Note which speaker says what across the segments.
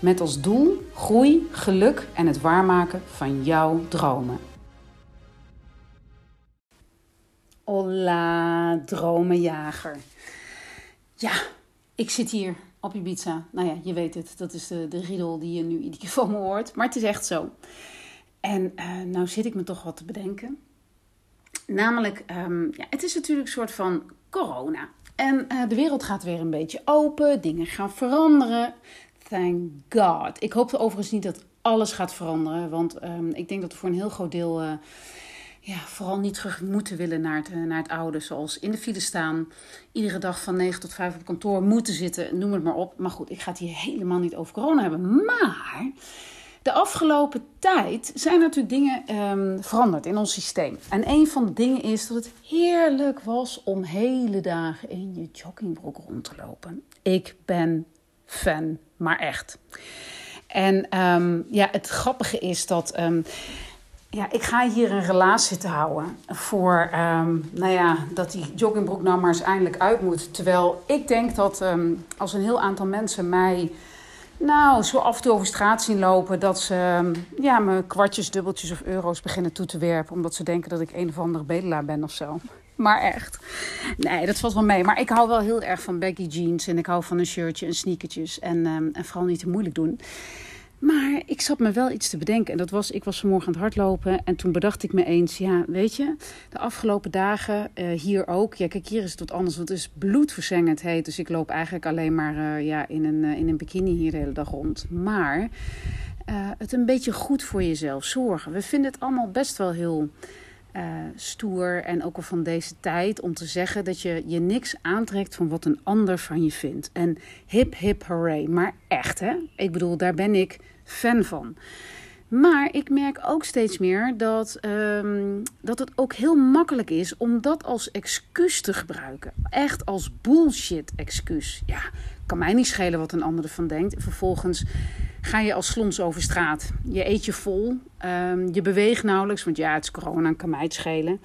Speaker 1: Met als doel groei, geluk en het waarmaken van jouw dromen. Hola, dromenjager. Ja, ik zit hier op Ibiza. Nou ja, je weet het, dat is de, de riedel die je nu iedere keer van me hoort. Maar het is echt zo. En uh, nou zit ik me toch wat te bedenken. Namelijk, um, ja, het is natuurlijk een soort van corona. En uh, de wereld gaat weer een beetje open, dingen gaan veranderen. Thank God. Ik hoop overigens niet dat alles gaat veranderen. Want um, ik denk dat we voor een heel groot deel uh, ja, vooral niet terug moeten willen naar het, uh, naar het oude. Zoals in de file staan, iedere dag van 9 tot 5 op kantoor moeten zitten, noem het maar op. Maar goed, ik ga het hier helemaal niet over corona hebben. Maar de afgelopen tijd zijn natuurlijk dingen um, veranderd in ons systeem. En een van de dingen is dat het heerlijk was om hele dagen in je joggingbroek rond te lopen. Ik ben fan, maar echt. En um, ja, het grappige is dat. Um, ja, ik ga hier een relatie te houden voor, um, nou ja, dat die joggingbroek nou maar eens eindelijk uit moet. Terwijl ik denk dat als een heel aantal mensen mij, nou, zo af en toe over straat zien lopen, dat ze ja, me kwartjes, dubbeltjes of euro's beginnen toe te werpen. Omdat ze denken dat ik een of andere bedelaar ben of zo. Maar echt. Nee, dat valt wel mee. Maar ik hou wel heel erg van baggy jeans. En ik hou van een shirtje en sneakertjes. En, um, en vooral niet te moeilijk doen. Maar ik zat me wel iets te bedenken. En dat was, ik was vanmorgen aan het hardlopen. En toen bedacht ik me eens, ja, weet je, de afgelopen dagen uh, hier ook. Ja, kijk, hier is het wat anders. Want het is bloedverzengend heet. Dus ik loop eigenlijk alleen maar uh, ja, in, een, uh, in een bikini hier de hele dag rond. Maar het een beetje goed voor jezelf zorgen. We vinden het allemaal best wel heel uh, stoer en ook al van deze tijd om te zeggen dat je je niks aantrekt van wat een ander van je vindt. En hip hip hooray, maar echt hè. Ik bedoel, daar ben ik fan van. Maar ik merk ook steeds meer dat, um, dat het ook heel makkelijk is om dat als excuus te gebruiken. Echt als bullshit excuus. Ja, kan mij niet schelen wat een ander ervan denkt. Vervolgens ga je als slons over straat. Je eet je vol. Um, je beweegt nauwelijks, want ja, het is corona, kan mij het schelen.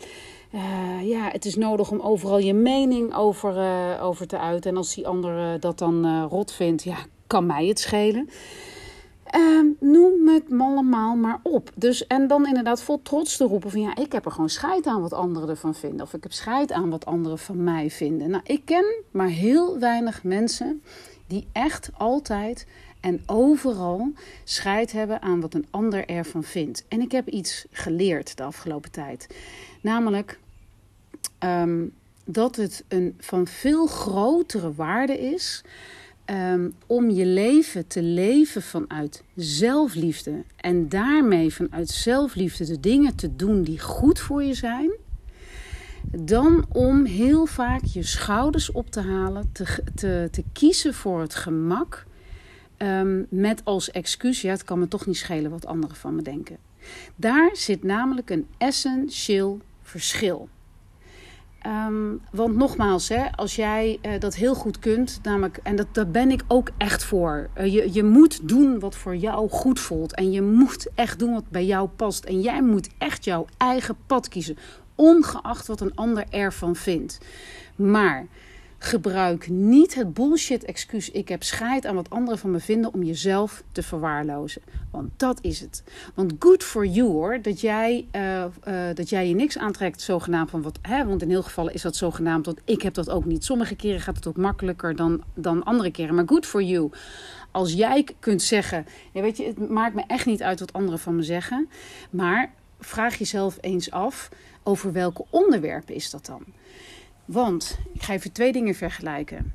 Speaker 1: Uh, ja, het is nodig om overal je mening over, uh, over te uiten. En als die ander uh, dat dan rot vindt, ja, kan mij het schelen. Uh, noem het allemaal maar op. Dus, en dan inderdaad vol trots te roepen van ja, ik heb er gewoon scheid aan wat anderen ervan vinden. Of ik heb scheid aan wat anderen van mij vinden. Nou, ik ken maar heel weinig mensen die echt altijd en overal scheid hebben aan wat een ander ervan vindt. En ik heb iets geleerd de afgelopen tijd. Namelijk um, dat het een van veel grotere waarde is um, om je leven te leven vanuit zelfliefde. En daarmee vanuit zelfliefde de dingen te doen die goed voor je zijn. Dan om heel vaak je schouders op te halen, te, te, te kiezen voor het gemak. Um, met als excuus, ja, het kan me toch niet schelen wat anderen van me denken. Daar zit namelijk een essentieel verschil. Um, want nogmaals, hè, als jij uh, dat heel goed kunt, namelijk, en dat, daar ben ik ook echt voor. Uh, je, je moet doen wat voor jou goed voelt. En je moet echt doen wat bij jou past. En jij moet echt jouw eigen pad kiezen, ongeacht wat een ander ervan vindt. Maar gebruik niet het bullshit-excuus: ik heb scheid aan wat anderen van me vinden om jezelf te verwaarlozen. Want dat is het. Want good for you hoor, dat jij, uh, uh, dat jij je niks aantrekt, zogenaamd van wat. Hè, want in heel gevallen is dat zogenaamd, want ik heb dat ook niet. Sommige keren gaat het ook makkelijker dan, dan andere keren. Maar good for you. Als jij kunt zeggen, ja, weet je, het maakt me echt niet uit wat anderen van me zeggen. Maar vraag jezelf eens af over welke onderwerpen is dat dan? Want ik ga even twee dingen vergelijken.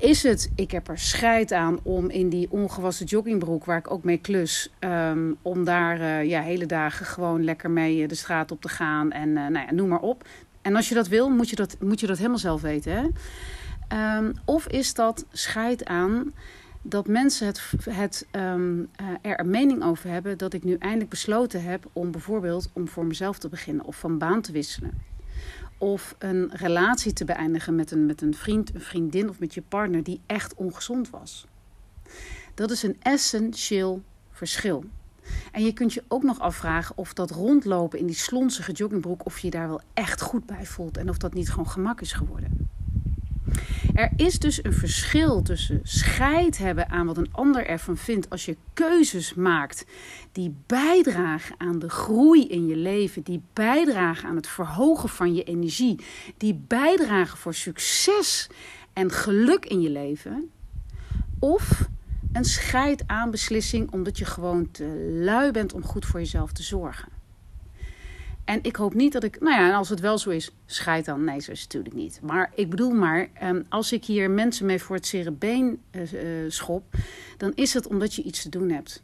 Speaker 1: Is het, ik heb er scheid aan om in die ongewassen joggingbroek waar ik ook mee klus, um, om daar uh, ja, hele dagen gewoon lekker mee de straat op te gaan en uh, nou ja, noem maar op. En als je dat wil, moet je dat, moet je dat helemaal zelf weten. Hè? Um, of is dat scheid aan dat mensen het, het, ehm, eh, er een mening over hebben dat ik nu eindelijk besloten heb om bijvoorbeeld om voor mezelf te beginnen of van baan te wisselen. Of een relatie te beëindigen met een, met een vriend, een vriendin of met je partner die echt ongezond was. Dat is een essentieel verschil. En je kunt je ook nog afvragen of dat rondlopen in die slonsige joggingbroek, of je daar wel echt goed bij voelt en of dat niet gewoon gemak is geworden. Er is dus een verschil tussen scheid hebben aan wat een ander ervan vindt als je keuzes maakt die bijdragen aan de groei in je leven, die bijdragen aan het verhogen van je energie, die bijdragen voor succes en geluk in je leven. Of een scheid aan beslissing omdat je gewoon te lui bent om goed voor jezelf te zorgen. En ik hoop niet dat ik, nou ja, als het wel zo is, scheid dan. Nee, zo is het natuurlijk niet. Maar ik bedoel maar, ehm, als ik hier mensen mee voor het cerebeen uh, schop, dan is het omdat je iets te doen hebt.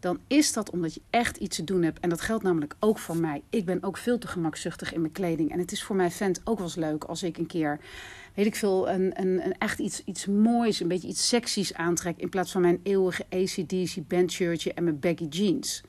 Speaker 1: Dan is dat omdat je echt iets te doen hebt. En dat geldt namelijk ook voor mij. Ik ben ook veel te gemakzuchtig in mijn kleding. En het is voor mijn vent ook wel eens leuk als ik een keer, weet ik veel, een, een, een echt iets, iets moois, een beetje iets seksies aantrek. In plaats van mijn eeuwige ACDC bandshirtje en mijn baggy jeans.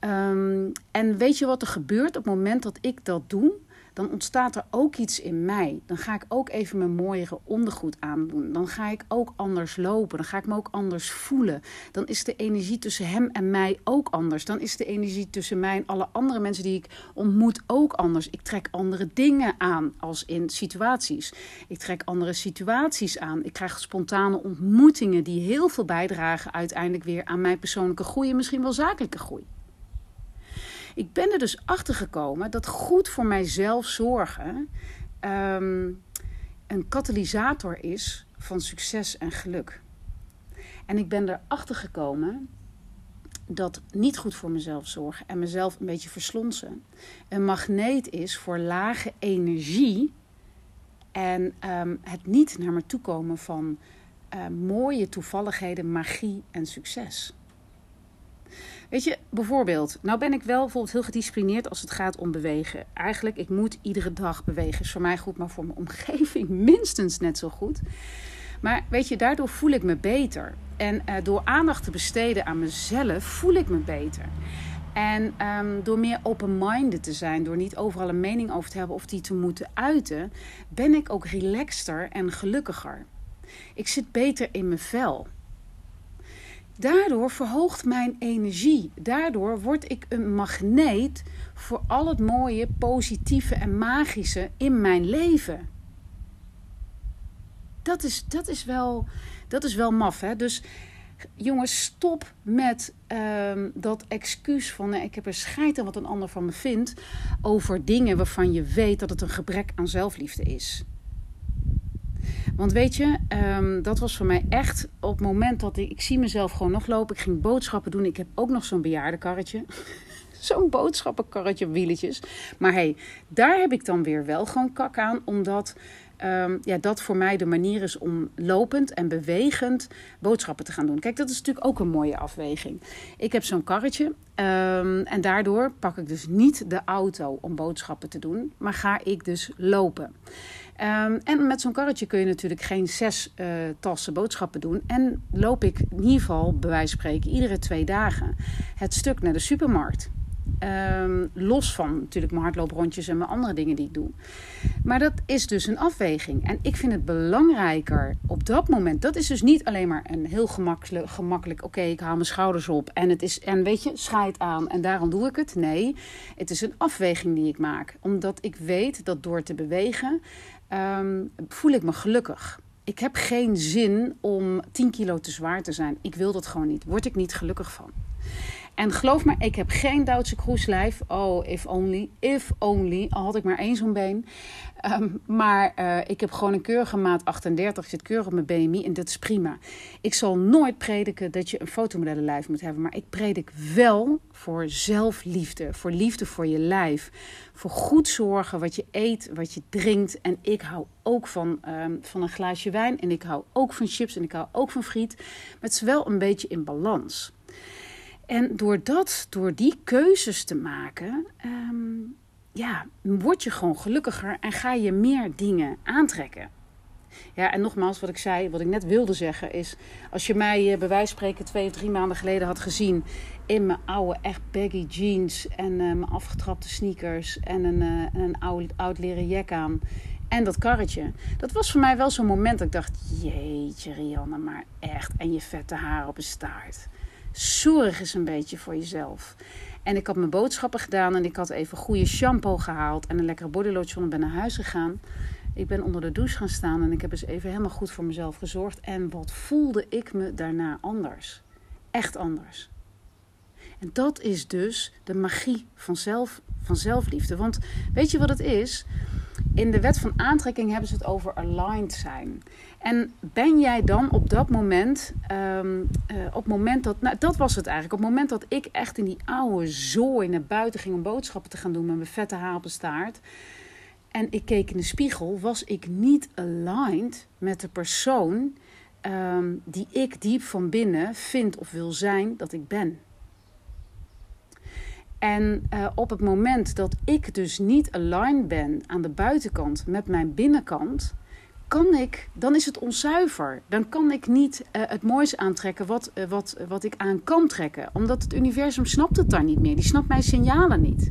Speaker 1: Um, en weet je wat er gebeurt op het moment dat ik dat doe? Dan ontstaat er ook iets in mij. Dan ga ik ook even mijn mooiere ondergoed aandoen. Dan ga ik ook anders lopen. Dan ga ik me ook anders voelen. Dan is de energie tussen hem en mij ook anders. Dan is de energie tussen mij en alle andere mensen die ik ontmoet ook anders. Ik trek andere dingen aan als in situaties. Ik trek andere situaties aan. Ik krijg spontane ontmoetingen die heel veel bijdragen uiteindelijk weer aan mijn persoonlijke groei en misschien wel zakelijke groei. Ik ben er dus achter gekomen dat goed voor mijzelf zorgen um, een katalysator is van succes en geluk. En ik ben erachter gekomen dat niet goed voor mezelf zorgen en mezelf een beetje verslonsen een magneet is voor lage energie en um, het niet naar me toe komen van uh, mooie toevalligheden, magie en succes. Weet je, bijvoorbeeld, nou ben ik wel bijvoorbeeld heel gedisciplineerd als het gaat om bewegen. Eigenlijk, ik moet iedere dag bewegen. Is voor mij goed, maar voor mijn omgeving minstens net zo goed. Maar weet je, daardoor voel ik me beter. En uh, door aandacht te besteden aan mezelf, voel ik me beter. En um, door meer open-minded te zijn, door niet overal een mening over te hebben of die te moeten uiten, ben ik ook relaxter en gelukkiger. Ik zit beter in mijn vel. Daardoor verhoogt mijn energie. Daardoor word ik een magneet voor al het mooie, positieve en magische in mijn leven. Dat is, dat is, wel, dat is wel maf, hè? Dus jongens, stop met um, dat excuus van ik heb er scheid aan wat een ander van me vindt over dingen waarvan je weet dat het een gebrek aan zelfliefde is. Want weet je, um, dat was voor mij echt op het moment dat ik... Ik zie mezelf gewoon nog lopen. Ik ging boodschappen doen. Ik heb ook nog zo'n bejaardenkarretje. zo'n boodschappenkarretje wieletjes. Maar hey, daar heb ik dan weer wel gewoon kak aan. Omdat um, ja, dat voor mij de manier is om lopend en bewegend boodschappen te gaan doen. Kijk, dat is natuurlijk ook een mooie afweging. Ik heb zo'n karretje um, en daardoor pak ik dus niet de auto om boodschappen te doen, maar ga ik dus lopen. Um, en met zo'n karretje kun je natuurlijk geen zes uh, tassen boodschappen doen. En loop ik in ieder geval, bij wijze van spreken, iedere twee dagen het stuk naar de supermarkt. Um, los van natuurlijk mijn hardlooprondjes en mijn andere dingen die ik doe. Maar dat is dus een afweging. En ik vind het belangrijker op dat moment. Dat is dus niet alleen maar een heel gemakkelijk, gemakkelijk oké, ik haal mijn schouders op. En het is, en weet je, scheid aan en daarom doe ik het. Nee, het is een afweging die ik maak. Omdat ik weet dat door te bewegen um, voel ik me gelukkig. Ik heb geen zin om 10 kilo te zwaar te zijn. Ik wil dat gewoon niet. Word ik niet gelukkig van. En geloof me, ik heb geen Duitse kroeslijf. Oh, if only. If only. Al had ik maar één zo'n been. Um, maar uh, ik heb gewoon een keurige maat 38. Ik zit keurig op mijn BMI en dat is prima. Ik zal nooit prediken dat je een fotomodellenlijf moet hebben. Maar ik predik wel voor zelfliefde. Voor liefde voor je lijf. Voor goed zorgen wat je eet, wat je drinkt. En ik hou ook van, um, van een glaasje wijn. En ik hou ook van chips. En ik hou ook van friet. Maar het is wel een beetje in balans. En door dat, door die keuzes te maken, um, ja, word je gewoon gelukkiger en ga je meer dingen aantrekken. Ja, en nogmaals, wat ik zei, wat ik net wilde zeggen, is als je mij uh, bij wijze van spreken twee of drie maanden geleden had gezien in mijn oude, echt baggy jeans en uh, mijn afgetrapte sneakers en een, uh, een oud, oud leren jek aan en dat karretje. Dat was voor mij wel zo'n moment dat ik dacht, jeetje Rianne, maar echt. En je vette haar op een staart. Zorg eens een beetje voor jezelf. En ik had mijn boodschappen gedaan en ik had even goede shampoo gehaald en een lekkere bodylotion en ben naar huis gegaan. Ik ben onder de douche gaan staan en ik heb eens even helemaal goed voor mezelf gezorgd. En wat voelde ik me daarna anders? Echt anders. En dat is dus de magie van, zelf, van zelfliefde. Want weet je wat het is? In de wet van aantrekking hebben ze het over aligned zijn. En ben jij dan op dat moment, um, uh, op het moment dat, nou dat was het eigenlijk, op het moment dat ik echt in die oude zooi naar buiten ging om boodschappen te gaan doen met mijn vette haar staart. En ik keek in de spiegel, was ik niet aligned met de persoon um, die ik diep van binnen vind of wil zijn dat ik ben. En uh, op het moment dat ik dus niet aligned ben aan de buitenkant met mijn binnenkant, kan ik, dan is het onzuiver. Dan kan ik niet uh, het moois aantrekken wat, uh, wat, wat ik aan kan trekken. Omdat het universum snapt het daar niet meer. Die snapt mijn signalen niet.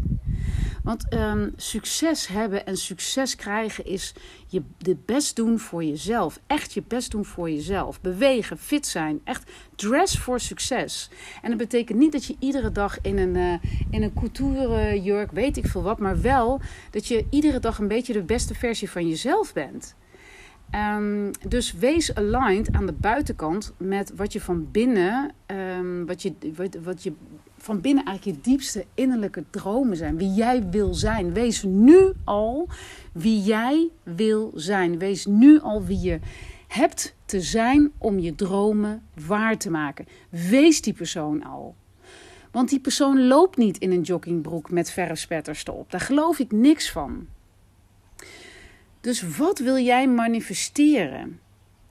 Speaker 1: Want um, succes hebben en succes krijgen is je de best doen voor jezelf. Echt je best doen voor jezelf. Bewegen, fit zijn. Echt dress voor succes. En dat betekent niet dat je iedere dag in een, uh, in een couture jurk, weet ik veel wat. Maar wel dat je iedere dag een beetje de beste versie van jezelf bent. Um, dus wees aligned aan de buitenkant met wat je van binnen, um, wat, je, wat, wat je van binnen eigenlijk je diepste innerlijke dromen zijn. Wie jij wil zijn. Wees nu al wie jij wil zijn. Wees nu al wie je hebt te zijn om je dromen waar te maken. Wees die persoon al. Want die persoon loopt niet in een joggingbroek met verfspetters erop. Daar geloof ik niks van. Dus wat wil jij manifesteren?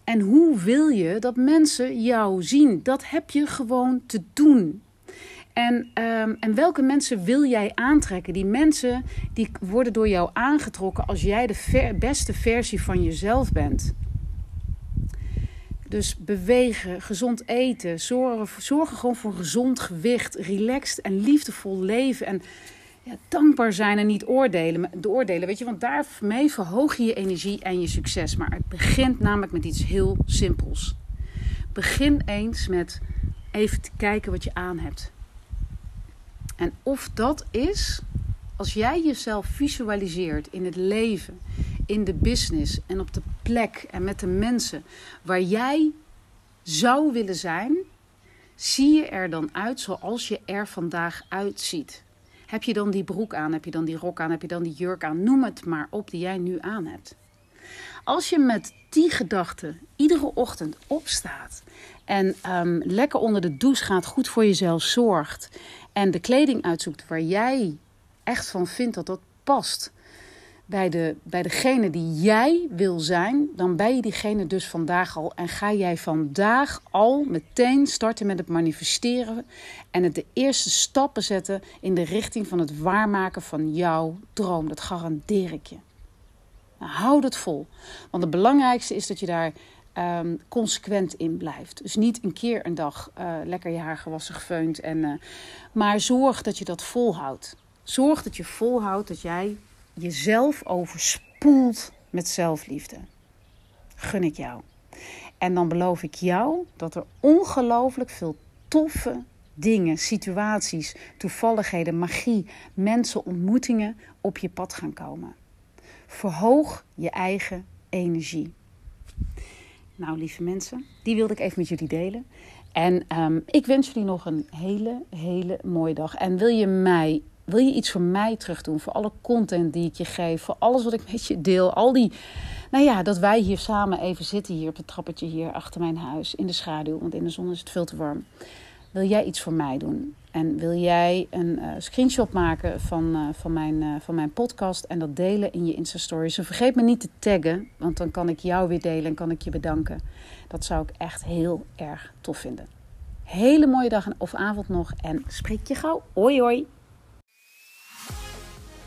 Speaker 1: En hoe wil je dat mensen jou zien? Dat heb je gewoon te doen. En, um, en welke mensen wil jij aantrekken? Die mensen die worden door jou aangetrokken als jij de beste versie van jezelf bent. Dus bewegen, gezond eten, zorgen, zorgen gewoon voor gezond gewicht, relaxed en liefdevol leven. En ja, dankbaar zijn en niet oordelen. De oordelen, weet je, want daarmee verhoog je je energie en je succes. Maar het begint namelijk met iets heel simpels. Begin eens met even te kijken wat je aan hebt. En of dat is, als jij jezelf visualiseert in het leven, in de business en op de plek en met de mensen waar jij zou willen zijn, zie je er dan uit zoals je er vandaag uitziet. Heb je dan die broek aan? Heb je dan die rok aan? Heb je dan die jurk aan? Noem het maar op die jij nu aan hebt. Als je met die gedachten iedere ochtend opstaat en um, lekker onder de douche gaat, goed voor jezelf zorgt en de kleding uitzoekt waar jij echt van vindt dat dat past bij, de, bij degene die jij wil zijn, dan ben je diegene dus vandaag al. En ga jij vandaag al meteen starten met het manifesteren en het de eerste stappen zetten in de richting van het waarmaken van jouw droom. Dat garandeer ik je. Nou, houd het vol. Want het belangrijkste is dat je daar um, consequent in blijft. Dus niet een keer een dag uh, lekker je haar gewassen gefeund. En, uh, maar zorg dat je dat volhoudt. Zorg dat je volhoudt dat jij jezelf overspoelt met zelfliefde. Gun ik jou. En dan beloof ik jou dat er ongelooflijk veel toffe dingen, situaties, toevalligheden, magie, mensen, ontmoetingen op je pad gaan komen. Verhoog je eigen energie. Nou, lieve mensen, die wilde ik even met jullie delen. En um, ik wens jullie nog een hele, hele mooie dag. En wil je mij, wil je iets voor mij terug doen? Voor alle content die ik je geef, voor alles wat ik met je deel. Al die, nou ja, dat wij hier samen even zitten hier op het trappetje hier achter mijn huis. In de schaduw, want in de zon is het veel te warm. Wil jij iets voor mij doen? En wil jij een uh, screenshot maken van, uh, van, mijn, uh, van mijn podcast en dat delen in je Insta-stories? En vergeet me niet te taggen, want dan kan ik jou weer delen en kan ik je bedanken. Dat zou ik echt heel erg tof vinden. Hele mooie dag of avond nog en spreek je gauw. Hoi hoi.